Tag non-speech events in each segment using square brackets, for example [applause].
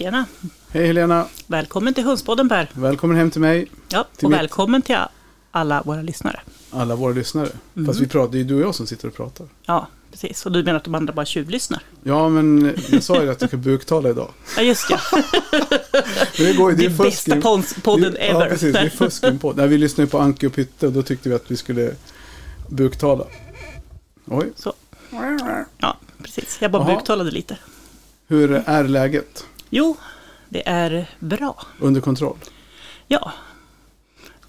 Tjena! Hej Helena! Välkommen till Hundspodden Per! Välkommen hem till mig, Ja, Till och mitt- välkommen till alla våra lyssnare. alla våra lyssnare. Fast vi pratar, det är ju du och jag som sitter och pratar. Ja, precis. Och du menar att de andra bara tjuvlyssnar? Ja, men jag sa ju att jag ska buktala idag. [laughs] Ja, just det. [laughs] Det går det Det är bästa fusk. pons- podden det, ever. Ja, precis. Det är fusken på. Nej, vi lyssnade ju på Anki och Pytte och då tyckte vi att vi skulle buktala. Oj, Så. Ja, precis. Jag bara Jaha. buktalade lite. hur är läget? Jo, det är bra. Under kontroll? Ja.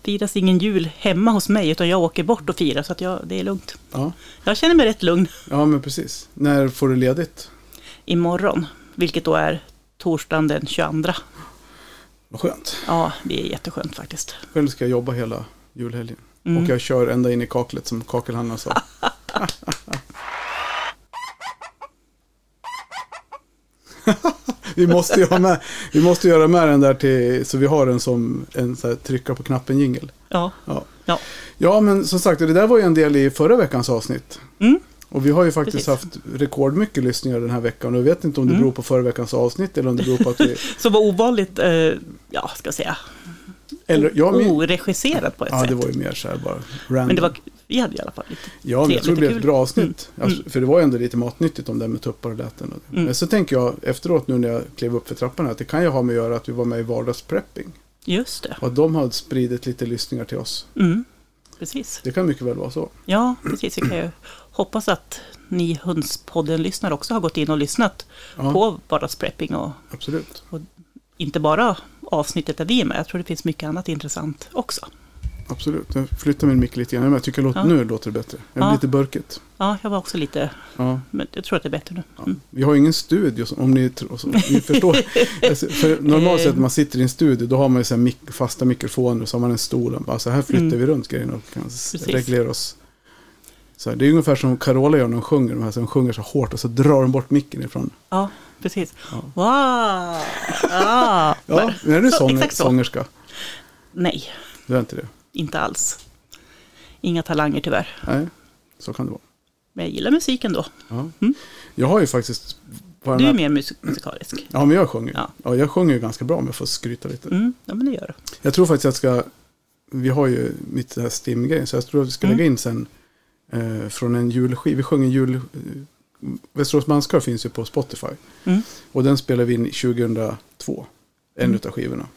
Firas ingen jul hemma hos mig, utan jag åker bort och firar, så att jag, det är lugnt. Ja. Jag känner mig rätt lugn ja, men precis. När får du ledigt? imorgon, vilket då är torsdagen den 22. Vad skönt. Ja, det är jätteskönt faktiskt. Själv ska jag jobba hela julhelgen. Mm. Och jag kör ända in i kaklet som kakelhandlaren sa. [laughs] vi, måste ju ha med, vi måste göra med den där till, så vi har den som en så här, trycka på knappen jingel. Ja, Ja. ja. ja, men som sagt, det där var ju en del i förra veckans avsnitt. Mm. Och vi har ju faktiskt Precis. haft rekordmycket lyssningar den här veckan. Och jag vet inte om det Mm. beror på förra veckans avsnitt eller om det beror på att vi... [laughs] Så var ovanligt, eh, ja, ska jag säga, Eller, ja, min, oregisserat på ett ja, sätt. det var ju mer så här bara random. Men det var, vi hade i alla fall lite. Ja, men jag tror det blev och ett bra avsnitt. Mm. Alltså, för det var ju ändå lite matnyttigt om det med tuppar och läten. och. Mm. Men så tänker jag efteråt nu när jag klev upp för trappan att det kan ju ha med att göra att vi var med i vardagsprepping. Just det. Och att de har spridit lite lyssningar till oss. Mm. Precis. Det kan mycket väl vara så. Ja, precis. Vi kan ju hoppas att ni Hundspodden-lyssnare också har gått in och lyssnat Ja, på vardagsprepping och absolut. inte bara avsnittet där vi är med. Jag tror det finns mycket annat intressant också. Absolut. Jag flyttar min mick lite grann. Men jag tycker låter, Ja. nu låter det bättre. Jag är Ja. lite burkigt. Ja, jag var också lite, Ja, men jag tror att det är bättre nu. ja. Mm. Vi har ingen studio, om ni, så, ni förstår. [laughs] Alltså, för normalt sett när man sitter i en studio, då har man ju så mik- fasta mikrofoner och så har man en stol. Alltså här flyttar Mm. vi runt grejerna och kan Precis. reglera oss. Så här, det är ungefär som Carola gör när hon sjunger. De här, så hon sjunger så hårt och så drar de bort micken ifrån. Ja, precis. Ja. Wow! Ja. Ja, men är du Så, sång, exakt så. sångerska? Nej, Du är inte det? Inte alls. Inga talanger tyvärr. Nej, så kan det vara. Men jag gillar musiken då. Ja. Mm. Jag har ju faktiskt... Du är här- mer musik- musikalisk. Ja, men jag sjunger. Ja. Ja. jag sjunger ju ganska bra om jag får skryta lite. Mm, ja, men det gör du. Jag tror faktiskt jag ska... Vi har ju mitt här Stim-grej, så jag tror att vi ska Mm. lägga in sen eh, från en julskiva. Vi sjöng en jul... Eh, Västerås Manskör finns ju på Spotify. Mm. Och den spelade vi in 2002. En Mm. utav skivorna.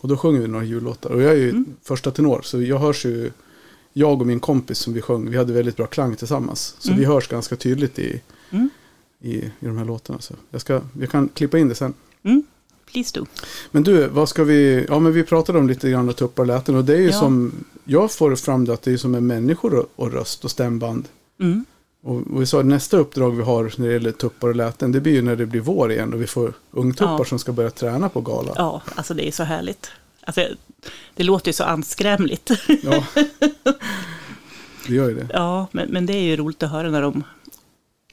Och då sjunger vi några jullåtar. Och jag är ju Mm. första tenor, så jag hörs ju... Jag och min kompis som vi sjöng, vi hade väldigt bra klang tillsammans. Så Mm. vi hörs ganska tydligt i, Mm. i, i de här låtarna. Så jag, ska, jag kan klippa in det sen. Mm. Please do. Men du, vad ska vi... Ja, men vi pratade om lite grann tuppar och läten. Och det är ju Ja. som... Jag får fram det att det är som en människor och, och röst och stämband. Och, och vi sa nästa uppdrag vi har när det gäller tuppar och läten. Det blir ju när det blir vår igen. Och vi får ungtuppar Ja. som ska börja träna på gala. Ja, alltså det är så härligt. Alltså, det låter ju så anskrämligt. Ja. Det gör ju det. Ja, men, men det är ju roligt att höra när de,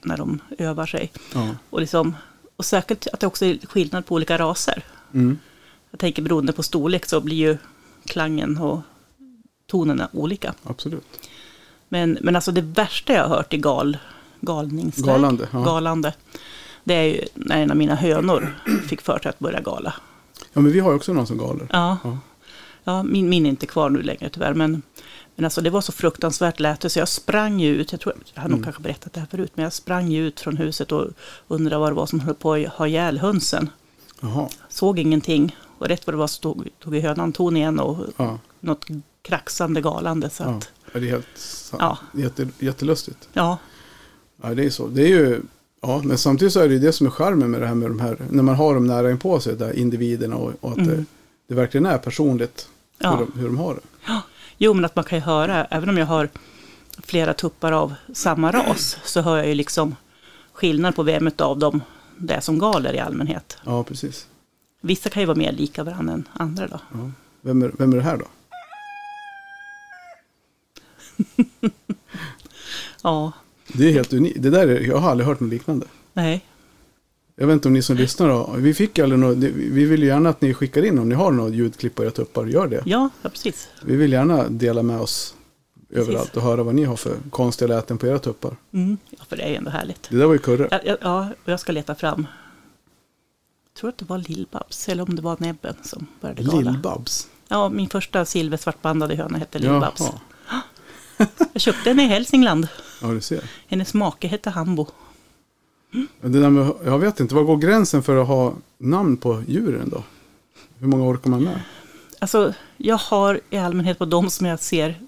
när de övar sig. Ja. Och, liksom, och säkert att det också är skillnad på olika raser. Mm. Jag tänker beroende på storlek så blir ju klangen och tonerna olika. Absolut. Men, men alltså det värsta jag har hört i gal, galningsväg, Galande, ja. galande, det är ju när en av mina hönor fick för sig att börja gala. Ja, men vi har ju också någon som galer. Ja, Ja. ja min, min är inte kvar nu längre tyvärr, men, men alltså det var så fruktansvärt läte så jag sprang ju ut, jag tror jag har nog Mm. kanske berättat det här förut, men jag sprang ju ut från huset och undrade vad det var som höll på att ha ihjäl hönsen. Jaha. Såg ingenting och rätt vad det var så tog, tog hönan ton igen och Ja. något kraxande galande. Så Ja. att, Ja, Det är helt sant. Ja. Jätte, jättelustigt. ja, Ja, det är så. Det är ju... Ja, men samtidigt så är det ju det som är charmen med det här med de här, när man har dem nära inpå sig, där individerna och, och att Mm. det, det verkligen är personligt Ja. hur, de, hur de har det. Jo, men att man kan ju höra, även om jag har flera tuppar av samma ras, så hör jag ju liksom skillnad på vem av dem det är som galer i allmänhet. Ja, precis. Vissa kan ju vara mer lika varandra än andra då. Ja. Vem, är, vem är det här då? [laughs] Ja, Det är helt unikt. Det där är, jag har aldrig hört något liknande. nej, Jag vet inte om ni som lyssnar då, vi fick aldrig något, vi vill ju gärna att ni skickar in om ni har något ljudklipp på era tuppar, gör det. ja, ja precis. Vi vill gärna dela med oss överallt och höra vad ni har för konstiga läten på era tuppar. Mm. Ja, för det är ju ändå härligt. Det där var ju Kurre. Ja, ja, ja, och jag ska leta fram tror att det var Lill-Babs, eller om det var Näbben som började gala. Lill-Babs. Ja, min första silversvartbandade höna hette Lill-Babs. Jaha. Jag köpte henne i Hälsingland. Ja, du ser. Hennes make hette Hambo. Det där med, jag vet inte, vad går gränsen för att ha namn på djuren då? Hur många orkar man med? Alltså, jag har i allmänhet på de som jag ser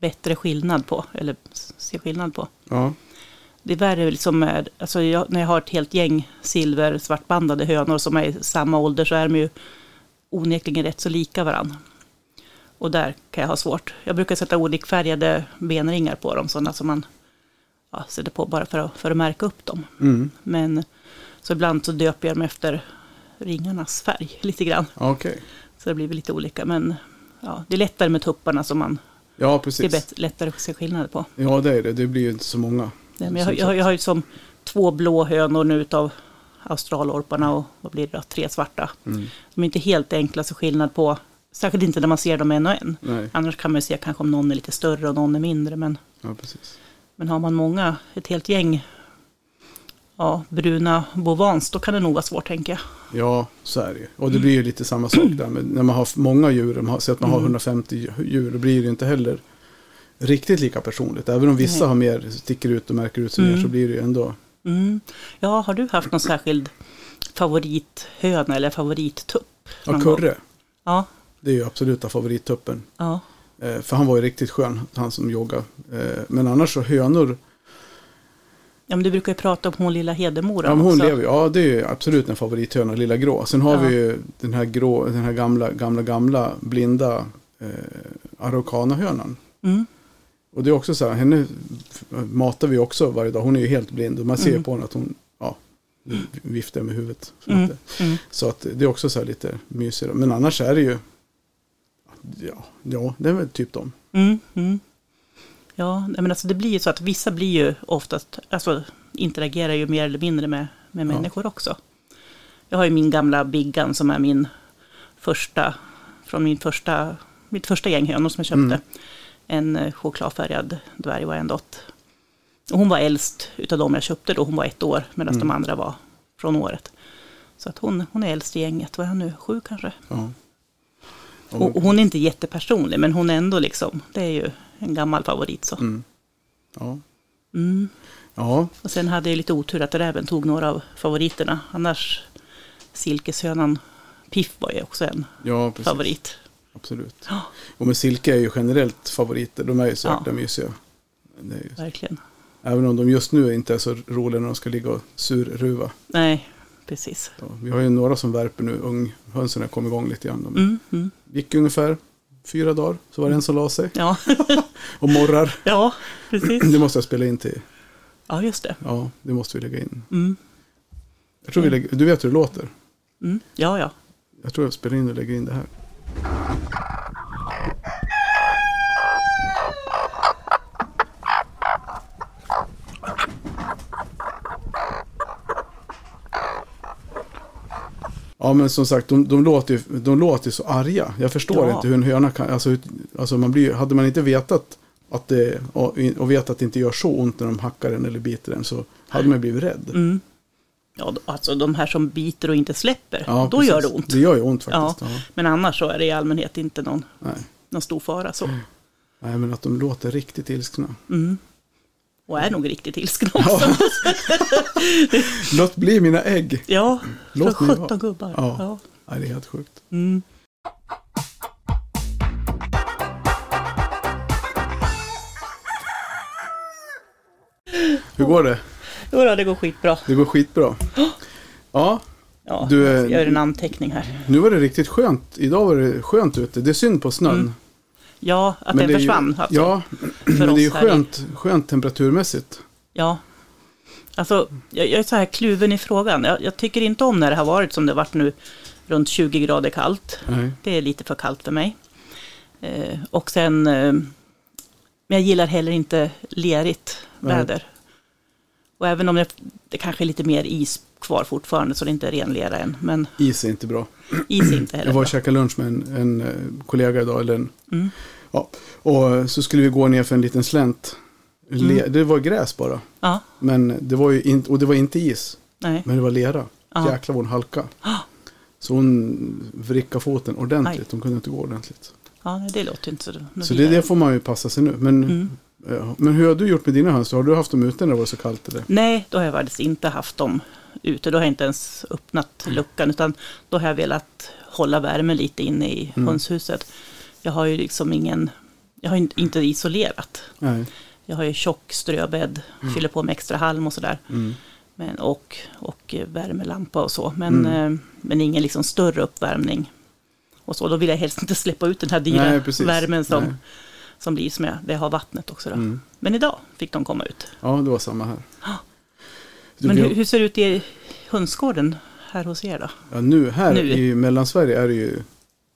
bättre skillnad på, eller ser skillnad på. Ja, Det är värre liksom med, alltså jag, när jag har ett helt gäng silver svartbandade hönor som är i samma ålder så är de ju onekligen rätt så lika varandra. Och där kan jag ha svårt. Jag brukar sätta olikfärgade benringar på dem, sådana som man ja, sätter på bara för att, för att märka upp dem. mm. Men så ibland så döper jag dem efter ringarnas färg [laughs] lite grann. Okej. Så det blir lite olika. Men ja, det är lättare med tupparna som man, Ja, det är precis. lättare att se skillnad på. Ja, det är det. Det blir ju inte så många. Nej, men jag, jag, jag har ju som två blå hönor nu utav australorparna och vad blir det då, tre svarta. Mm. De är inte helt enkla så skillnad på, särskilt inte när man ser dem en och en. Nej, Annars kan man ju se kanske om någon är lite större och någon är mindre. Men, ja, precis. men har man många, ett helt gäng ja, bruna bovans, då kan det nog vara svårt tänker jag. Ja, så är det ju. Och det blir ju lite samma sak där. Men när man har många djur, så att man har Mm. 150 djur, då blir det inte heller riktigt lika personligt. Även om vissa Nej. har mer, sticker ut och märker ut sig mer, Mm. så blir det ju ändå... Mm. Ja, har du haft någon särskild favorithöna eller favorittupp? Ja? Kurre, Ja, det är ju absoluta favorittuppen. ja. Eh, för han var ju riktigt skön, han som joggade. Eh, men annars så hönor, ja men du brukar ju prata om hon lilla Hedemora ja, men hon också. lever ju, ja det är ju absolut en favorithöna, lilla grå. Sen har Ja. vi ju den här grå, den här gamla, gamla, gamla blinda eh, araukanahönan. Mm. Och det är också så här, henne matar vi också varje dag. Hon är ju helt blind och man ser Mm. på henne att hon ja, viftar med huvudet. Så, Mm. Mm. så att det är också så här lite mysigare. Men annars är det ju, ja, ja det är väl typ de. Mm, mm. Ja, men alltså det blir ju så att vissa blir ju oftast, alltså interagerar ju mer eller mindre med, med Ja. människor också. Jag har ju min gamla Biggan som är min första, från min första, mitt första gäng hönor som jag köpte. Mm. En eh, chokladfärgad dvärg Wyandotte. Och hon var äldst utav dem jag köpte då, hon var ett år, medan Mm. de andra var från året. Så att hon, hon är äldst i gänget, vad är hon nu, sju kanske? Ja. Och, och hon är inte jättepersonlig, men hon är ändå liksom, det är ju en gammal favorit så. Mm. Ja. Mm. ja, Och sen hade jag lite otur att räven tog några av favoriterna. Annars silkeshönan Piff var ju också en ja, favorit. Absolut. Ja. Och med silke är ju generellt favoriter. De är ju så Ja. mysiga. Verkligen. även om de just nu inte är så roliga när de ska ligga och surruva. Nej, precis. Så, vi har ju några som värper nu. Unghönsen har kommit igång lite grann. De Mm, mm. gick ungefär fyra dagar. Så var det en som la sig. Ja. [laughs] Och morrar. [laughs] ja, precis. Det måste jag spela in till. Ja, just det. Ja, det måste vi lägga in. Mm. Jag tror vi lägger, du vet hur det låter. Mm. Ja, ja. Jag tror jag spelar in och lägger in det här. Ja men som sagt, de, de, låter ju, de låter ju så arga. Jag förstår Ja. inte hur en höna kan, alltså, alltså man blir, hade man inte vetat att det, och, och vet att det inte gör så ont när de hackar den eller biter den så hade man blivit rädd. Mm. Ja, alltså de här som biter och inte släpper, Ja, då precis. gör det ont. Det gör ju ont Ja, faktiskt. Ja. men annars så är det i allmänhet inte någon, Nej. någon stor fara så. Nej, men att de låter riktigt ilskna. Mm. Och är nog riktigt ilskna också. Ja. [laughs] Låt bli mina ägg. Ja, Låt för mig 17 vara. gubbar. Ja. Ja. Nej, det är helt sjukt. Mm. Hur går det? Jo då, det går skitbra. Det går skitbra. Ja, Ja, Du, jag gör en anteckning här. nu var det riktigt skönt. Idag var det skönt ute. Det är synd på snön. Mm. Ja, att Men den det är ju- försvann. Alltså, Ja, [clears throat] men det är ju skönt, skönt temperaturmässigt. ja. Alltså, jag, jag är så här kluven i frågan. Jag, jag tycker inte om när det har varit som det har varit nu, runt 20 grader kallt. Nej. Det är lite för kallt för mig. Eh, och sen, eh, men jag gillar heller inte lerigt väder. Och även om det, det kanske är lite mer is kvar fortfarande så det inte är ren lera än. Men Is är inte bra. is är inte heller Jag var och käkade lunch med en, en eh, kollega idag. Eller en, Mm. ja, och så skulle vi gå ner för en liten slänt. Mm. Det var gräs bara. Ja, Men det var ju inte, och det var inte is. nej. Men det var lera. Ja. Jäklar vad hon halkade. Så hon vrickade foten ordentligt. Aj. Hon kunde inte gå ordentligt. Ja, det låter inte så. Så det, det får man ju passa sig nu. Men, Mm. Ja, men hur har du gjort med dina höns? Har du haft dem ute när det var så kallt? Eller? Nej, då har jag faktiskt inte haft dem ute. Då har jag inte ens öppnat luckan. Utan då har jag velat hålla värmen lite inne i Mm. hönshuset. Jag har ju liksom ingen... Jag har inte isolerat. Nej. Jag har ju tjock ströbädd, fyller på med extra halm och sådär. Mm. Men, och, och värmelampa och så. Men, Mm. eh, men ingen liksom större uppvärmning. Och så, då vill jag helst inte släppa ut den här dyra Nej, värmen som, Nej. Som blir som jag, det har vattnet också. Då. Mm. Men idag fick de komma ut. Ja, det var samma här. Du, Men hur, hur ser det ut i hönsgården här hos er då? Ja, nu här Nu. i Mellansverige är det ju,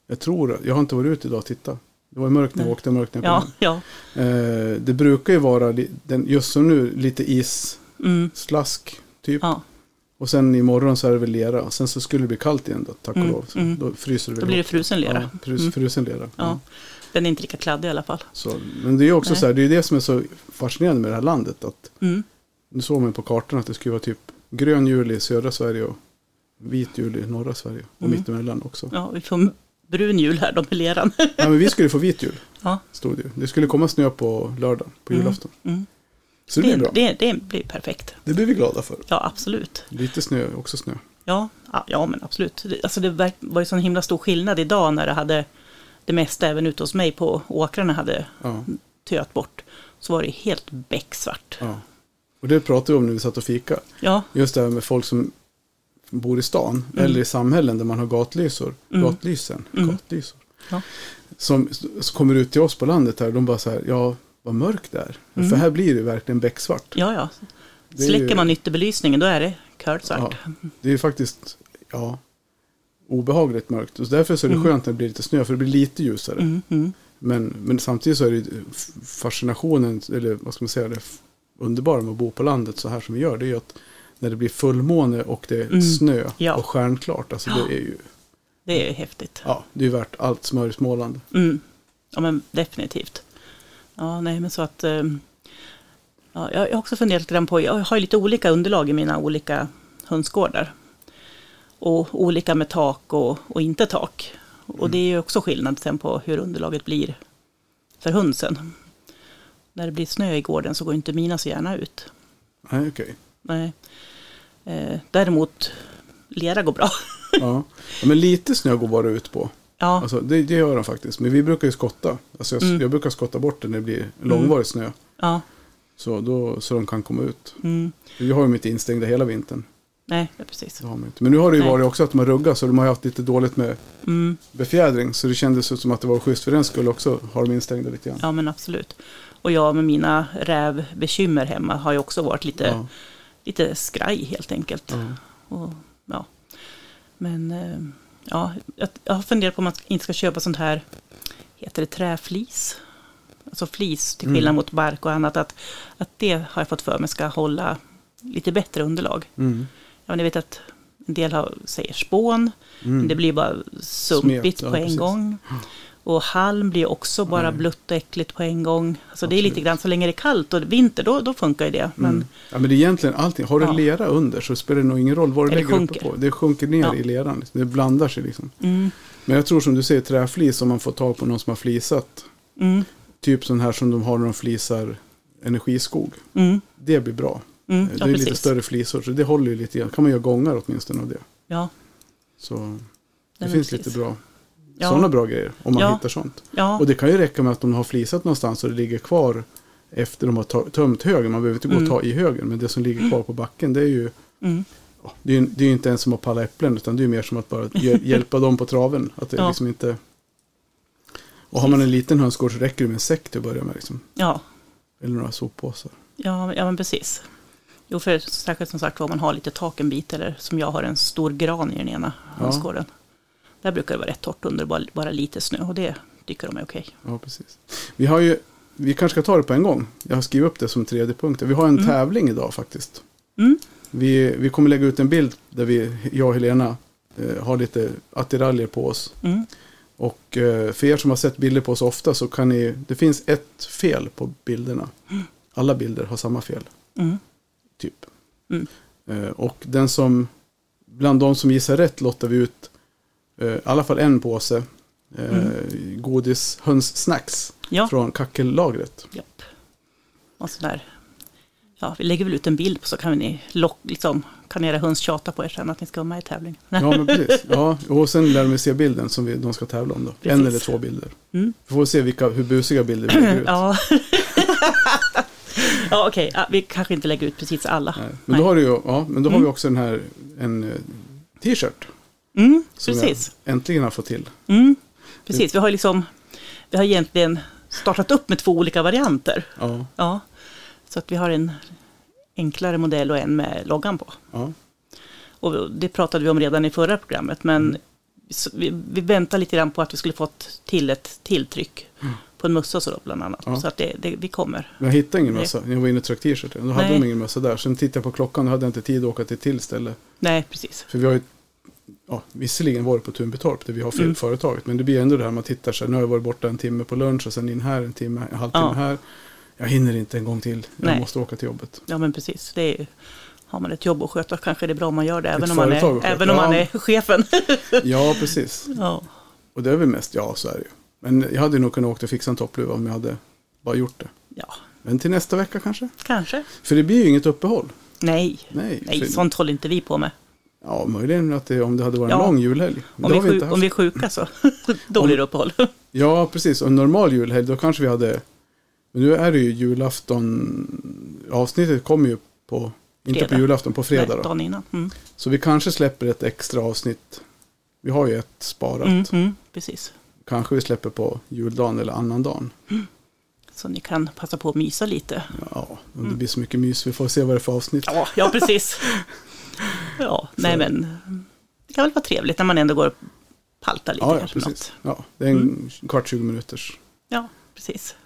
jag tror, jag har inte varit ute idag och tittat. Det var mörkt när jag åkte, mörkt när jag Ja, kom. ja. Eh, det brukar ju vara, den, just som nu, lite isslask Mm, typ. ja. Och sen imorgon så är det väl lera. Sen så skulle det bli kallt igen då, tack och Mm, lov. Mm. Då fryser det väl Då blir det frusen lera. Ja, frus, Mm. frusen lera. Ja. Ja. Den är inte lika kladdig i alla fall. Så, men det är ju också Nej. så här, det är det som är så fascinerande med det här landet. Att Mm. nu såg man på kartan att det skulle vara typ grön jul i södra Sverige och vit jul i norra Sverige. Och Mm. mittemellan också. Ja, vi får brun jul här då med leran. Ja, men vi skulle få vit jul. [laughs] Ja. Stod det. Det skulle komma snö på lördag, på Mm. julafton. Mm. Så det blir bra. Det, det blir perfekt. Det blir vi glada för. Ja, absolut. Lite snö, också snö. Ja, ja, men absolut. Det- Alltså det var ju sån himla stor skillnad idag när det hade det mesta även ute hos mig på åkrarna hade Ja, töat bort. Så var det helt becksvart. ja. Och det pratade vi om när vi satt och fika. Ja, Just det här med folk som bor i stan Mm. eller i samhällen där man har gatlysor. Mm. Gatlysen. Mm. Gatlysor. Ja. Som, som kommer ut till oss på landet här. De bara så här, ja, vad mörkt det är. Mm. För här blir det verkligen becksvart. ja, ja. Det Släcker ju- man ytterbelysningen då är det curlsvart. Det är faktiskt, ja, obehagligt mörkt. Och därför så är det Mm. skönt när det blir lite snö, för det blir lite ljusare. Mm, mm. Men, men samtidigt så är det fascinationen, eller vad ska man säga, det underbara med att bo på landet så här som vi gör, det är ju att när det blir fullmåne och det är Mm. snö Ja. och stjärnklart, alltså det är ju, Det är häftigt. ja, det är värt allt smörjsmålande. Mm. Ja, men definitivt. Ja, nej, men så att... eh, Ja, jag har också funderat lite grann på, jag har lite olika underlag i mina olika hönsgårdar. Och olika med tak och, och inte tak. Och det är ju också skillnad sen på hur underlaget blir för hönsen. När det blir snö i gården så går inte mina så gärna ut. Nej, okej. Nej. Eh, däremot lera går bra. Ja. ja, men lite snö går bara ut på. Ja, Alltså, det, det gör de faktiskt. Men vi brukar ju skotta. Alltså jag, Mm. jag brukar skotta bort det när det blir långvarig snö. ja. Så, då, så de kan komma ut. Mm. Vi har ju inte instängda hela vintern. Nej, precis. Men nu har det ju Nej. varit också att de har ruggat så de har haft lite dåligt med Mm. befjädring. Så det kändes som att det var schysst för den skull också har de instängda lite grann. Ja, men absolut. Och jag med mina rävbekymmer hemma har ju också varit lite, Ja, lite skraj helt enkelt. ja. Och, ja. Men eh, ja, jag, har funderat på om man inte ska köpa sånt här, heter det träflis? Alltså flis till skillnad Mm. mot bark och annat. Att, att det har jag fått för mig ska hålla lite bättre underlag. Mm. Ja, men jag vet att en del har, säger spån, Mm. men det blir bara sumpigt Smet, ja, på en precis. gång. Och halm blir också bara Nej. blött och äckligt på en gång. Så det är lite grann, så länge det är kallt och vinter, då, då funkar ju det. Men Mm. Ja, men det är egentligen allting. Har du Ja. lera under så spelar det nog ingen roll vad du Eller lägger uppe på. Det sjunker ner Ja. i leran. Liksom. Det blandar sig liksom. mm, Men jag tror som du säger träflis om man får tag på någon som har flisat. mm, Typ sån här som de har när de flisar energiskog. mm, Det blir bra. mm, det är lite precis. större flisor så det håller ju lite grann. kan man göra gångar åtminstone av det. Ja, Så det Nej, finns precis. lite bra. Ja. Sådana bra grejer. Om man Ja. hittar sånt. ja, Och det kan ju räcka med att de har flisat någonstans och det ligger kvar efter de har tömt högen. Man behöver inte gå och Mm. ta i högen. Men det som ligger kvar på backen det är ju mm, det är det är inte ens som att palla äpplen utan det är mer som att bara hj- [laughs] hjälpa dem på traven. Att det Ja. liksom inte... Och har man en liten hönsgård så räcker det med en säck till att börja med. Liksom. ja, Eller några soppåsar. ja, ja, men precis. Jo, för särskilt som sagt var man har lite tak en bit, eller som jag har en stor gran i den ena Ja. hönsgården. Där brukar det vara rätt torrt under, bara, bara lite snö och det tycker de är okej. Ja, precis. Vi har ju... Vi kanske ska ta det på en gång. Jag har skrivit upp det som tredje punkt. Vi har en Mm. tävling idag faktiskt. Mm, Vi, vi kommer lägga ut en bild där vi, jag och Helena eh, har lite attiraljer på oss. mm, Och eh, för er som har sett bilder på oss ofta så kan ni, det finns ett fel på bilderna. Alla bilder har samma fel, mm, typ. Mm. Eh, och den som, bland de som gissar rätt lottar vi ut eh, i alla fall en påse eh, godis hönssnacks Ja. från kackellagret. Japp. Och sådär. Ja, vi lägger väl ut en bild på så kan ni lock, liksom, kan era höns tjata på er sen att ni ska vara med i tävlingen. Ja, men precis. Ja, och sen lär de se bilden som vi, de ska tävla om då. En Precis. eller två bilder. Mm. Vi får se vilka, hur busiga bilder vi lägger ut. [clears throat] Ja, ja okej. Ja, vi kanske inte lägger ut precis alla. Nej. Men då har, du ja, men då har vi också den här en eh, t-shirt. Mm, Som precis. jag äntligen har fått till. Mm, precis. Vi har liksom, vi har egentligen startat upp med två olika varianter. Ja, Ja, så att vi har en enklare modell och en med loggan på. ja, Och det pratade vi om redan i förra programmet, men Mm. vi, vi väntar lite grann på att vi skulle fått till ett tilltryck på en mössa så då, bland annat. Mm. Ja. Så att det, det, vi kommer. jag hittade ingen mössa. Jag var inne och tryckte t-shirten. Då hade Nej. de ingen mössa där. Sen tittade jag på klockan och hade jag inte tid att åka till ett till ställe. Nej, precis. För vi har ju, ja, visserligen varit på Tunbytorp där vi har Mm. företaget. Men det blir ändå det här man tittar så här, nu har jag varit borta en timme på lunch och sen in här en timme, en halvtimme Ja. här. Jag hinner inte en gång till. Jag Nej. måste åka till jobbet. Ja, men precis. Det är, har man ett jobb att sköta kanske det är bra om man gör det, även om man är, även om man är [laughs] chefen. Ja, precis. ja. Och det är väl mest, ja så är det ju. Men jag hade nog kunnat åka och fixa en toppluva om jag hade bara gjort det. ja, Men till nästa vecka kanske? kanske. För det blir ju inget uppehåll. Nej, Nej, nej sånt håller inte vi på med. Ja, möjligen att det, om det hade varit en Ja. lång julhelg. Om vi, sjuk, om vi är sjuka så, [laughs] då blir det uppehåll. Ja, precis. Och en normal julhelg, då kanske vi hade... Men nu är det ju julafton. Avsnittet kommer ju på... Inte på Fredag. julafton, på fredag Nej, dagen innan. Mm. Så vi kanske släpper ett extra avsnitt. Vi har ju ett sparat. Mm, mm, precis. Kanske vi släpper på juldagen eller annandagen. Så ni kan passa på att mysa lite. Ja, om det blir så mycket mys. Vi får se vad det är för avsnitt. Ja, ja precis. [laughs] Ja, nej men det kan väl vara trevligt när man ändå går och paltar lite Ja, ja precis. något. Ja, det är en Mm. kvart, 20 minuters Ja, precis.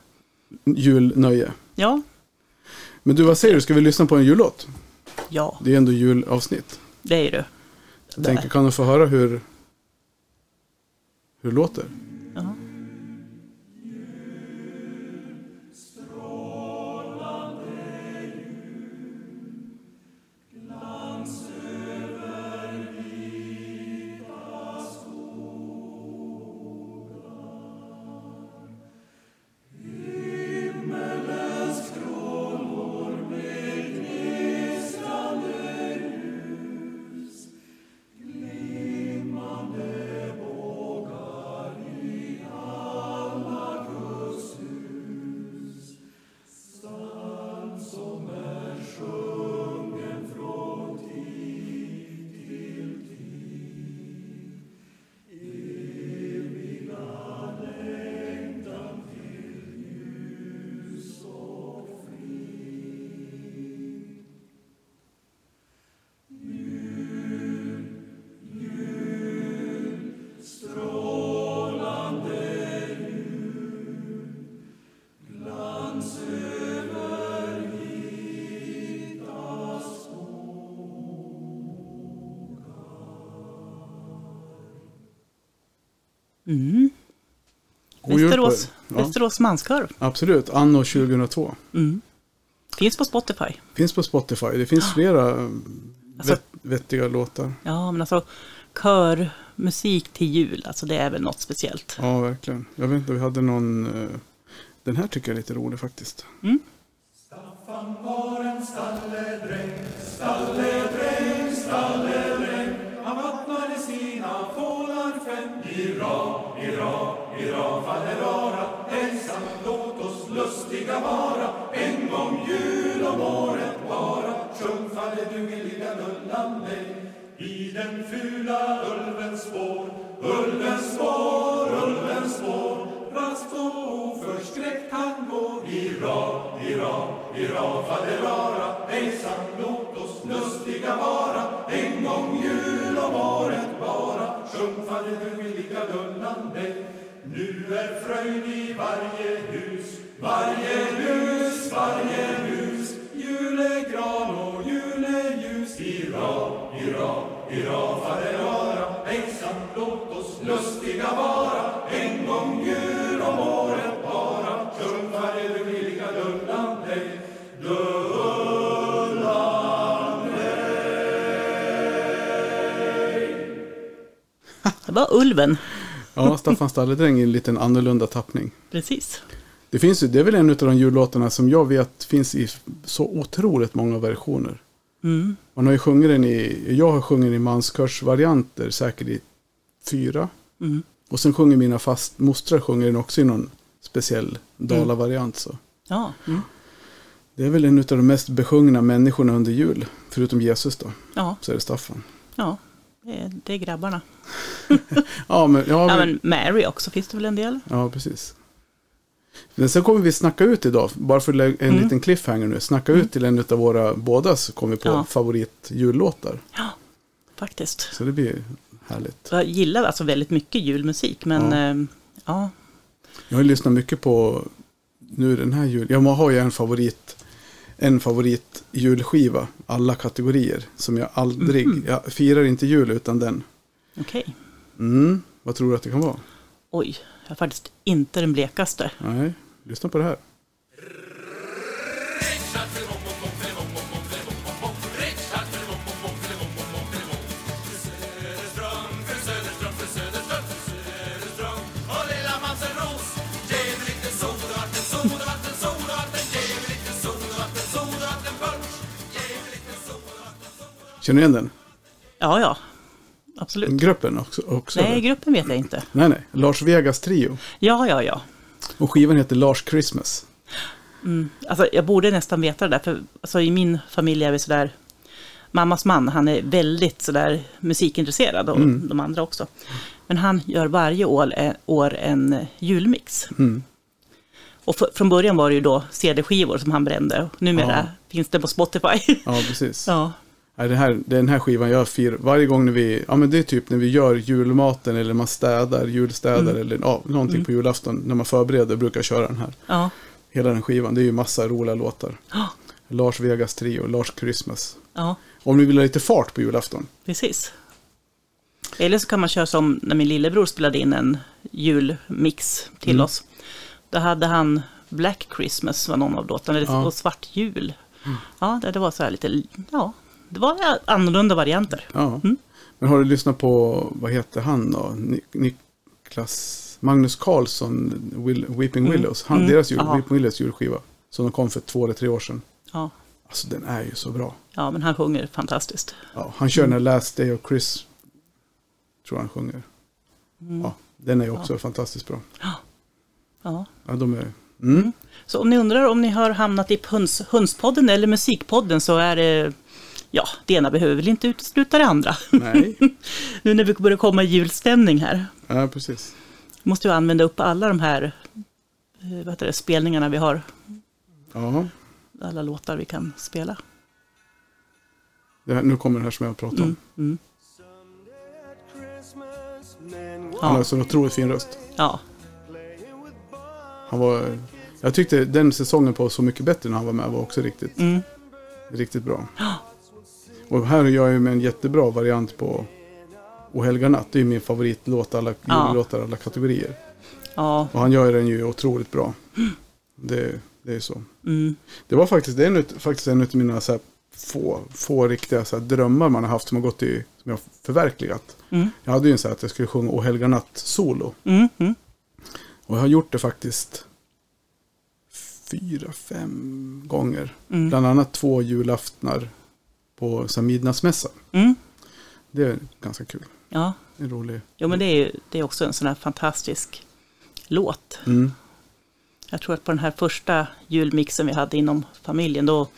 julnöje. Ja, Men du, vad säger du? Ska vi lyssna på en jullåt? ja, Det är ändå julavsnitt. det är det. Jag tänker, kan du få höra hur, hur det låter? Mm. Er. Västerås, Ja, Västerås manskör. absolut, anno 2002. Mm. Finns på Spotify. Finns på Spotify. Det finns flera eh, Alltså- vet, vettiga låtar. Ja, men alltså körmusik till jul, alltså det är väl något speciellt. Ja, verkligen. Jag vet inte, vi hade någon... eh, Den här tycker jag är lite rolig faktiskt. Mm. Han vara. En gång jul om året bara Sjung faderdugeliga lullan mig I den fula ulvens spår Ulvens spår, ulvens spår. Raskt och oförskräckt han går Hurra, hurra, hurra, faderara. Hejsan, låt oss lustiga vara. En gång jul om året bara Sjung faderdugeliga lullan dig Nu är fröjd i varje hus. Varje hus, varje hus Julegran och juleljus Hurra, hurra, hurra, faderara Hejsan, låt oss lustiga vara En gång jul om året bara Sjung faderdugeliga lullan dig Lullan dig var Ulven. Ja, Staffan Stalledräng i en liten annorlunda tappning. Precis. Det, finns det är väl en av de jullåtarna som jag vet finns i så otroligt många versioner. Mm. Man har ju sjungit den i, jag har sjungit den i manskörsvarianter säkert i fyra. Mm. Och sen sjunger mina fastmostrar sjunger den också i någon speciell dalavariant. Så. Ja. Mm. Det är väl en av de mest besjungna människorna under jul. Förutom Jesus då, Ja. så är det Staffan. ja. Det är, grabbarna. [laughs] Ja, men, ja, Ja, men, men Mary också finns det väl en del? ja precis. Men sen kommer vi snacka ut idag, bara för en Mm. liten cliffhanger nu. Snacka ut till en av våra bådas kommer på Ja. favoritjullåtar. Ja, faktiskt. Så det blir härligt. Jag gillar alltså väldigt mycket julmusik, men Ja. ja, ja, Jag har lyssnat mycket på nu den här julen. Jag har ju en favorit. En favorit julskiva, alla kategorier. Som jag aldrig, Mhm. jag firar inte jul utan den. okej. Mm, vad tror du att det kan vara? Oj, jag har faktiskt inte den blekaste. Nej, lyssna på det här. Känner du igen den? Ja, ja, absolut. Gruppen också? också Nej, eller? gruppen vet jag inte. nej, nej. Lars Vegas trio. Ja, ja, ja. Och skivan heter Lars Christmas. Alltså, jag borde nästan veta det där, för alltså, i min familj är vi sådär, mammas man, han är väldigt sådär musikintresserad och de andra också. Men han gör varje år, eh, en eh, julmix. Mm. Och för, från början var det ju då CD-skivor som han brände. Numera Ja. finns det på Spotify. Ja, precis. [laughs] ja, Nej, det här, den här skivan jag firar varje gång när vi, ja men det är typ när vi gör julmaten eller man städar, julstädar eller ja, någonting på julafton när man förbereder brukar jag köra den här. ja, Hela den skivan, det är ju massa roliga låtar. Ja. Lars Vegas trio, Lars Christmas. ja, Om ni vill ha lite fart på julafton. precis. Eller så kan man köra som när min lillebror spelade in en julmix till Mm. oss. Då hade han Black Christmas var någon av låtarna, Ja. Mm. och Svart jul. Ja, det, det var så här lite, ja, det var annorlunda varianter. Ja. Mm. Men har du lyssnat på, vad heter han då? Ni- Niklas, Magnus Karlsson, Will, Weeping Willows. Han, Mm. Deras jul, Ja. Weeping Willows julskiva. Som de kom för två eller tre år sedan. Ja, Alltså den är ju så bra. ja, men han sjunger fantastiskt. Ja, han kör den här Last Day of Chris. Tror han sjunger. Ja, den är ju också fantastiskt bra. Ja. Ja, de är... Mm. Så om ni undrar om ni har hamnat i höns, Hönspodden eller Musikpodden så är det, ja, det ena behöver väl inte utesluta det andra. Nej, [laughs] nu när vi börjar komma i julstämning här. ja, precis. måste vi använda upp alla de här eh, vad heter det, spelningarna vi har. Ja, Alla låtar vi kan spela. här, nu kommer det här som jag pratade om. Mm, mm. Han har Ja, så otroligt fin röst. ja, Han var... Jag tyckte den säsongen på Så mycket bättre när han var med var också riktigt, mm, riktigt bra. Och här gör jag ju med en jättebra variant på O helga natt. Det är ju min favoritlåt, alla Ja. jullåtar, alla kategorier. ja, Och han gör den ju otroligt bra. Det, det är så. mm, Det var faktiskt, det är en, faktiskt en av mina så här, få, få riktiga så här, drömmar man har haft som har gått i, som jag har förverkligat. mm, Jag hade ju en så här att jag skulle sjunga O helga natt solo. mm, mm. Och jag har gjort det faktiskt fyra, fem gånger. Mm. Bland annat två julaftnar på så här, midnattsmässa. Mm. Det är ganska kul. Ja, En rolig. jo men det är ju det är också en sån här fantastisk låt. Mm. Jag tror att på den här första julmixen vi hade inom familjen då,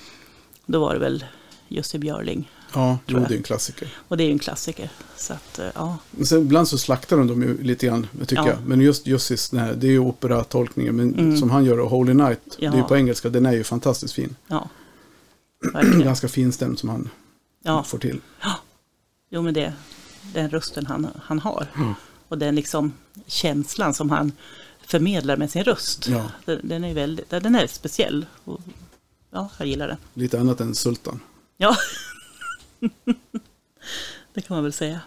då var det väl Jussi Björling. Ja, jo, det är en klassiker. Och det är ju en klassiker. Så att, eh, ja. Men sen, ibland så slaktar de dem ju lite grann, tycker Ja. jag. Men just Jussis, det är ju operatolkningen. Men Mm. som han gör, Holy Night, Ja. det är ju på engelska, den är ju fantastiskt fin. ja. Verkligen. Ganska finstämd som han Ja, får till. jo men det, den rösten han, han har. Mm. Och den liksom känslan som han förmedlar med sin röst. Ja. Den, den är väldigt, den är speciell. Och, ja, jag gillar den. Lite annat än Sultan. Ja, [laughs] det kan man väl säga.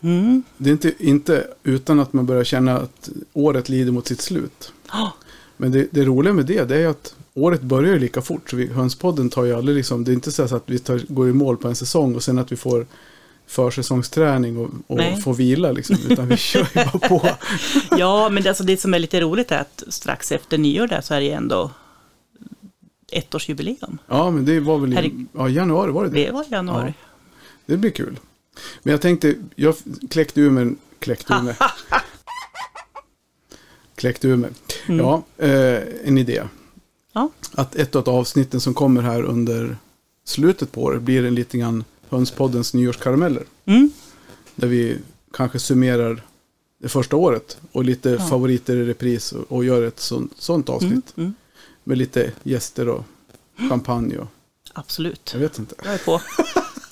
Mm. Det är inte, inte utan att man börjar känna att året lider mot sitt slut. Ja, Men det, det roliga med det, det är att året börjar ju lika fort. Så vi, hönspodden tar ju aldrig liksom, det är inte så att vi tar, går i mål på en säsong och sen att vi får försäsongsträning och, och får vila liksom. Utan vi kör ju bara på. [laughs] Ja, men det, alltså, det som är lite roligt är att strax efter nyår där så är det ändå ettårsjubileum. Ja, men det var väl i ja, januari var det det? Det var januari. Det blir kul. Men jag tänkte, jag kläckte ur mig, kläckte ur mig. [laughs] kläckte ur mig. Mm. Ja, eh, en idé. Ja. Att ett av avsnitten som kommer här under slutet på året blir en lite grann Hönspoddens nyårskarameller. Mm. Där vi kanske summerar det första året och lite Ja. favoriter i repris och, och gör ett sånt, sånt avsnitt. Mm. Mm. Med lite gäster och champagne och Absolut. jag vet inte. Jag är på. [laughs]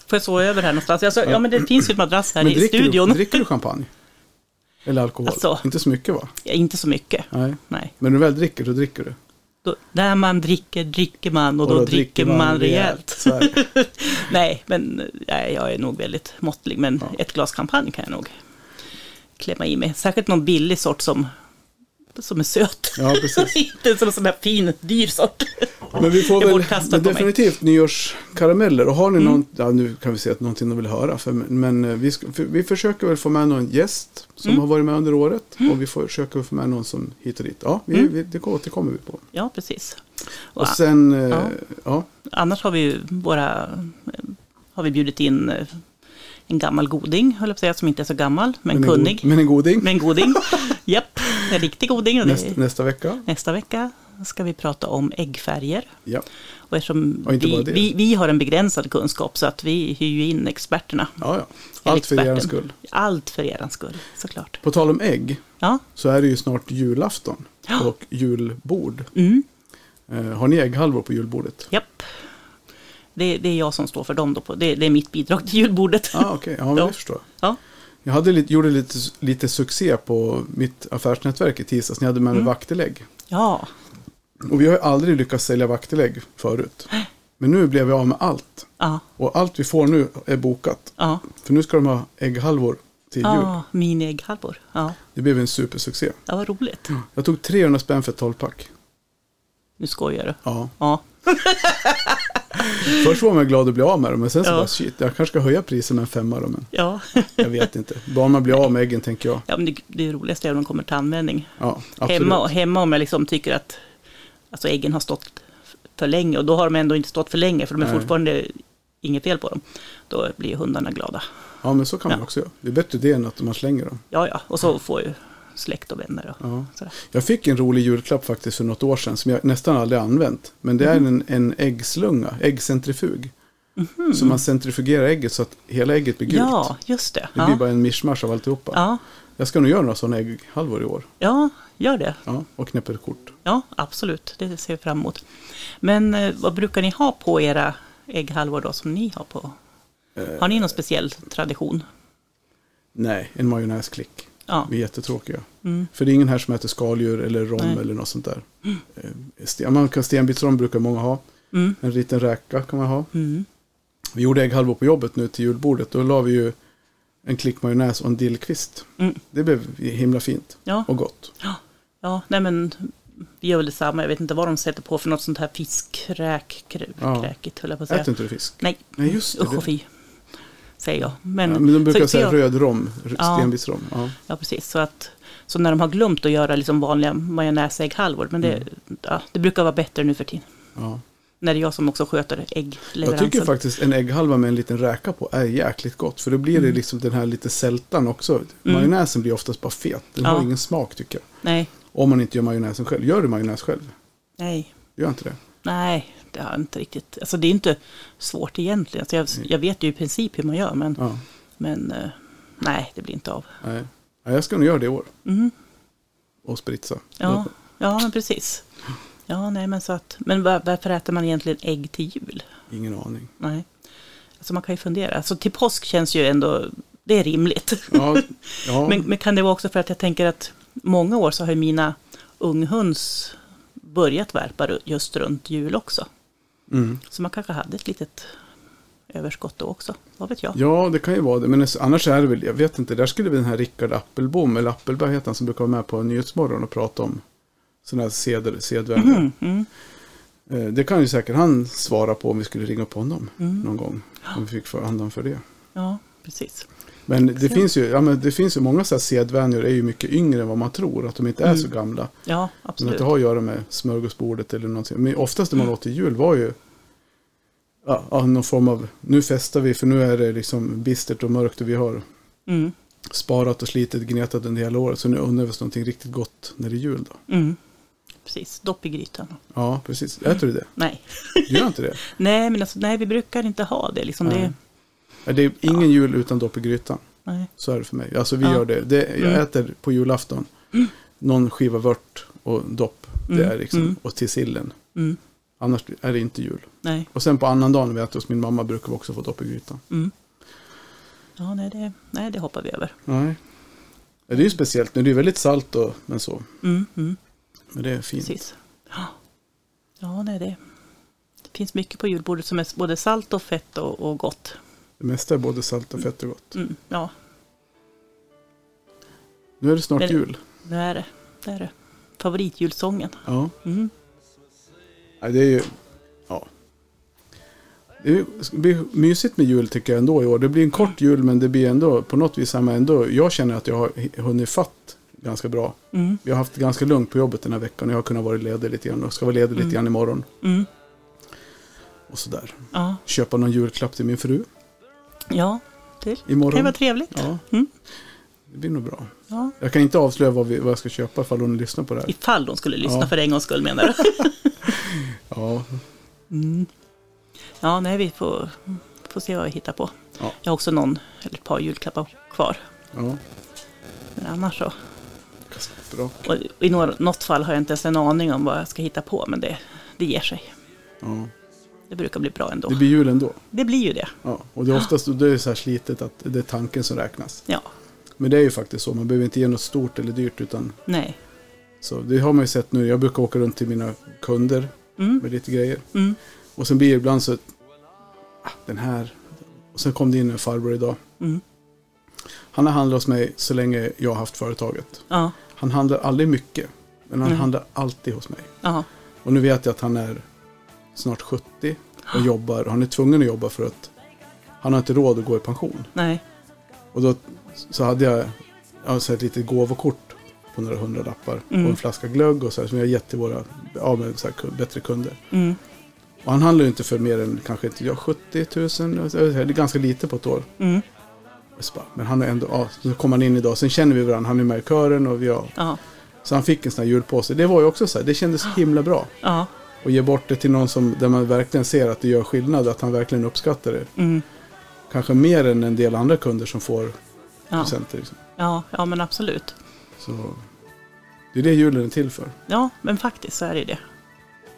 Får jag sova över här någonstans? Alltså, ja, men det finns ju ett madrass här Men i studion. du, dricker du champagne? Eller alkohol? Alltså. Inte så mycket va? Ja, inte så mycket. Nej. Nej. Men när du väl dricker, då dricker du. Då, där man dricker, dricker man och då, dricker man rejält. Så är det. [laughs] Nej, men nej, jag är nog väldigt måttlig. Men Ja. ett glas champagne kan jag nog klämma i mig. Särskilt någon billig sort som, som är söt. Ja, precis. [laughs] Inte som en sån här fin, dyr sort. Men vi får väl men mig. definitivt nyårskarameller. Och har ni Mm. någon, ja nu kan vi se att någonting de vill höra. För, men eh, vi, vi försöker väl få med någon gäst som Mm. har varit med under året. Och vi försöker få med någon som hit och dit. Ja, vi, Mm. vi, det återkommer vi på. Ja, precis. Och Och sen, eh, Ja. ja, Annars har vi våra, har vi bjudit in eh, en gammal goding, höll jag på att säga, som inte är så gammal, men, en kunnig. God, men en goding. Men en goding. [laughs] Japp, en riktig goding. Och Nästa, nästa vecka. nästa vecka ska vi prata om äggfärger. Ja, Och eftersom Och vi, vi, vi har en begränsad kunskap så att vi hyr ju in experterna. ja, ja. Allt för er skull. Allt för er skull, såklart. På tal om ägg. Ja, Så är det ju snart julafton. Och julbord. mm, Eh, har ni ägghalvor på julbordet? japp. Det, det är jag som står för dem då. På, det, det är mitt bidrag till julbordet. Ah, okej. Ja, men [laughs] det förstår jag. Ja. Jag hade lite, gjorde lite, lite succé på mitt affärsnätverk i tisdags. Jag hade med mig Mm. vaktelägg. Ja, Och vi har ju aldrig lyckats sälja vaktelägg förut. Men nu blev vi av med allt. ja, Och allt vi får nu är bokat. ja. För nu ska de ha ägghalvor till jul. Ja, mini-ägghalvor. Ja, Det blev en supersuccé. det var roligt. Jag tog 300 spänn för ett 12-pack. Nu skojar du. Ja. Ja, [laughs] Först var man glad att bli av med dem. Men sen så Ja. bara shit, jag kanske ska höja priset med en femma då. Men ja. jag vet inte. Bara man blir av med äggen tänker jag. ja men det, det roligaste är om de kommer till användning. Ja, absolut. Hemma, hemma om jag liksom tycker att alltså äggen har stått för länge och då har de ändå inte stått för länge för de är Nej. fortfarande inget fel på dem. Då blir hundarna glada. Ja, men så kan man Ja. också göra. Det är bättre det än att man slänger dem. Ja, ja, och så får ju släkt och vänner och Ja. sådär. Jag fick en rolig julklapp faktiskt för något år sedan som jag nästan aldrig använt. Men det är Mhm. en, en äggslunga, äggcentrifug. Så man centrifugerar ägget så att hela ägget blir gult. Ja, just det. Det blir Ja. bara en mischmasch av alltihopa. Ja, Jag ska nog göra några sådana ägghalvor i år. ja, gör det. Ja, och knäppa ett kort. Ja, absolut. Det ser vi fram emot. Men eh, vad brukar ni ha på era ägghalvor då som ni har på? Har ni någon speciell tradition? Nej, en majonnäsklick. Ja, Vi är jättetråkiga. mm. För det är ingen här som äter skaldjur eller rom Nej. eller något sånt där. Man kan stenbitsrom brukar många ha. Mm. En liten räka kan man ha. Mm. Vi gjorde ägghalvor på jobbet nu till julbordet. Då la vi ju en klick majonnäs och en dillkvist. Mm. Det blev himla fint Ja, och gott. ja, nej men vi gör väl detsamma. Jag vet inte vad de sätter på för något sånt här fiskräk, krä, Ja. kräkigt höll jag på att säga. Äter inte du fisk? Nej, Nej, just det. usch och fy. Säger jag. Men, ja, men de brukar säga jag- röd rom, Ja. stenbitsrom. Ja. Ja, precis. Så, att, så när de har glömt att göra liksom vanliga majonnäsägghalvor, men det, Mm. ja, det brukar vara bättre nu för tiden. Ja. När det är jag som också sköter Jag äggleveransen. tycker faktiskt en ägghalva med en liten räka på är jäkligt gott. För då blir det Mm. liksom den här lite sältan också. Majonnäsen blir oftast bara fet. Den Ja. har ingen smak tycker jag. Nej, Om man inte gör majonnäsen själv. Gör du majonnäs själv? nej, Gör inte det? nej, det har inte riktigt. Alltså det är inte svårt egentligen. Alltså jag, jag vet ju i princip hur man gör, men, Ja. men eh, nej, det blir inte av. Nej. Ja, jag ska nog göra det i år. Mm. Och spritsa. Ja, ja, men precis. Ja, nej, men så att, men var, varför äter man egentligen ägg till jul? Ingen aning. Nej, alltså man kan ju fundera. Alltså till påsk känns ju ändå, det är rimligt. Ja, ja. [laughs] Men, men kan det vara också för att jag tänker att många år så har ju mina unghöns börjat värpa just runt jul också. Mm. Så man kanske hade ett litet överskott då också. Vad vet jag? ja, det kan ju vara det. Men annars är det väl, jag vet inte, där skulle väl den här Rickard Appelbom, eller Appelberg heter han, som brukar vara med på Nyhetsmorgon och prata om sådana här seder, sedvänjor. Mm, mm, Eh, Det kan ju säkert han svara på om vi skulle ringa upp honom Mm. någon gång. Om vi fick få andan för det. Ja, precis. Men det Se. finns, ju, ja, men det finns ju många så här sedvänjor är ju mycket yngre än vad man tror. Att de inte är Mm. så gamla. Ja, Men att absolut. det har att göra med smörgåsbordet eller någonting. Men oftast när man åt till jul var ju ja, någon form av, nu festar vi för nu är det liksom bistert och mörkt och vi har Mm. sparat och slitit, gnetat under hela året. Så nu undrar vi oss någonting riktigt gott när det är jul då. Mm. Precis, dopp i grytan. Ja, precis. Äter du det? Nej. Du gör inte det? [laughs] Nej, men alltså, nej, vi brukar inte ha det. Liksom det Det är ingen jul utan dopp i grytan. nej. Så är det för mig. Alltså vi Ja. gör det. det jag Mm. äter på julafton någon skiva vört och dopp. Det Mm. är liksom, Mm. och till sillen. Mm. Annars är det inte jul. Nej. Och sen på annan dag när vi äter hos min mamma brukar vi också få dopp i grytan. Mm. Ja, nej det, nej, det hoppar vi över. Nej. Ja, Det är ju speciellt nu. Det är väldigt salt och, men så. Mm. Mm. Men det är fint. Precis. Ja, ja nej, det, det finns mycket på julbordet som är både salt och fett och, och gott. Det mesta är både salt och fett och gott. Mm. Ja, Nu är det snart Men- jul. det är det. Det är det. Favoritjulsången. Ja. Mm. Nej, det är ju... Ja. Det det blir mysigt med jul tycker jag ändå i år. Det blir en kort jul men det blir ändå på något vis samma ändå. Jag känner att jag har hunnit fatt ganska bra. Mm. Vi har haft ganska lugnt på jobbet den här veckan. Jag har kunnat vara ledig lite grann och ska vara ledig lite Mm. grann imorgon. Mm. Och sådär. Ja. Köpa någon julklapp till min fru ja, det kan imorgon. vara trevligt. Ja, Mm. det blir nog bra. Ja. Jag kan inte avslöja vad, vi, vad jag ska köpa ifall hon lyssnar på det här. Ifall de skulle lyssna Ja. för en gångs skull menar du? [laughs] Ja, Mm. Ja, nej, vi får, får se vad vi hittar på. Ja. Jag har också någon, eller ett par julklappar kvar. ja. Men annars så. Bra. Och I något fall har jag inte ens en aning om vad jag ska hitta på, men det, det ger sig. Ja. Det brukar bli bra ändå. Det blir jul ändå. Det blir ju det. Ja. Och det är oftast det är så här slitet att det är tanken som räknas. Ja, Men det är ju faktiskt så. Man behöver inte ge något stort eller dyrt. Utan, nej. så det har man ju sett nu. Jag brukar åka runt till mina kunder Mm. med lite grejer. Mm. Och sen blir det ibland så ah, den här. Och sen kom det in en farbror idag. Mm. Han har handlat hos mig så länge jag har haft företaget. Ja, Han handlar aldrig mycket. Men han handlar alltid hos mig. ja, Och nu vet jag att han är snart 70 och jobbar. Han är tvungen att jobba för att han har inte råd att gå i pension. nej. Och då så hade jag alltså ett litet gåvokort på några hundralappar Mm. och en flaska glögg och så här, som jag gett till våra ja, men så här, bättre kunder. Mm. Och han handlar ju inte för mer än kanske ja, 70 000, alltså, det är ganska lite på ett år. Mm. Bara, Men han är ändå, ja, så kom han in idag, sen känner vi varandra, han är med i kören och vi Ja, så han fick en sån här julpåse. Det var ju också så här, det kändes [gasps] himla bra. ja. Och ge bort det till någon som, där man verkligen ser att det gör skillnad, att han verkligen uppskattar det. Mm. Kanske mer än en del andra kunder som får Ja. presenter. Liksom. Ja, ja, men absolut. Så det är det julen är till för. Ja, men faktiskt så är det det.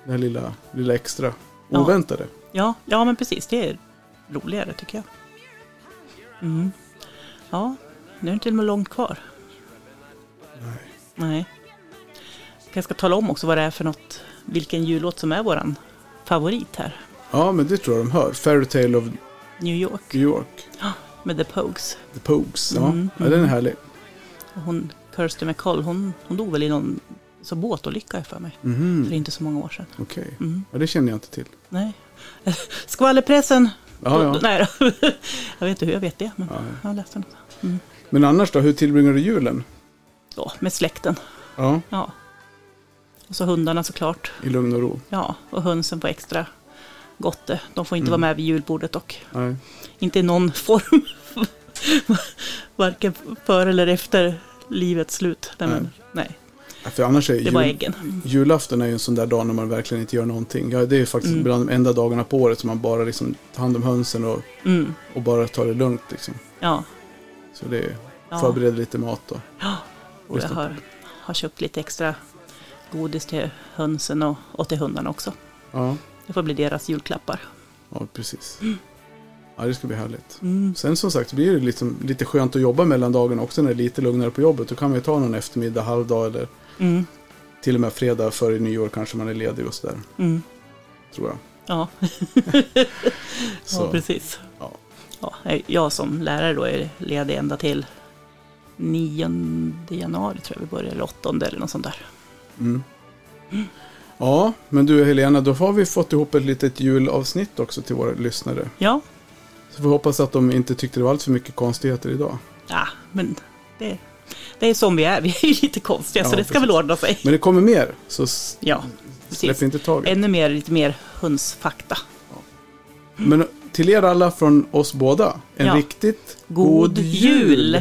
Det här lilla, lilla extra Ja. oväntade. Ja, ja, men precis. Det är roligare tycker jag. Mm. Ja, nu är det inte med långt kvar. Nej. Nej. Jag ska tala om också vad det är för något, vilken jullåt som är våran favorit här. Ja, men det tror jag de hör. Fairytale of New York New York. med The Pogues. The Pogues. Ja, Mm, ja den är mm. härlig. Och hon, Kirsty McCall, hon, hon dog väl i någon så båtolycka för mig. Mhm, För inte så många år sedan. Okej, Mm. ja, det känner jag inte till. Nej. [laughs] Skvallerpressen. Ja, ja. Nej då. [laughs] jag vet inte hur jag vet det, men Ja. jag läste något. Mm. Men annars då, hur tillbringar du julen? Ja, med släkten. Ja, Ja. Och så hundarna såklart. i lugn och ro. Ja, och hönsen på extra gotte. De får inte Mm. vara med vid julbordet och Nej. inte i någon form. [laughs] Varken före eller efter livets slut. Nej, men, nej. Ja, För annars är det jul, äggen. julafton är ju en sån där dag när man verkligen inte gör någonting. Ja, det är ju faktiskt Mm. bland de enda dagarna på året som man bara liksom tar hand om hönsen och, Mm. och bara tar det lugnt. Liksom. Ja. Så det är, ja. förbereder lite mat och ja. Och jag har, har köpt lite extra godis till hönsen och, och till hundarna också. ja, Det får bli deras julklappar. ja, precis. Ja, det ska bli härligt. Mm. Sen som sagt blir det liksom lite skönt att jobba mellan dagarna också när det är lite lugnare på jobbet. Då kan man ju ta någon eftermiddag, halvdag eller Mm. till och med fredag före nyår kanske man är ledig och sådär. Mm. Tror jag. Ja. [laughs] Så, ja, precis. ja. Ja, jag som lärare då är ledig ända till 9 januari tror jag vi börjar, eller 8 eller något sånt där. Mm. Ja, men du Helena, då har vi fått ihop ett litet julavsnitt också till våra lyssnare. Ja, Så vi hoppas att de inte tyckte det var allt för mycket konstigheter idag. ja men det, det är som vi är. Vi är ju lite konstiga Ja, så det ska precis. väl ordna sig. Men det kommer mer, så Ja, släpp precis. inte taget. Ännu mer, lite mer hönsfakta. Men till er alla från oss båda, en Ja. riktigt God jul!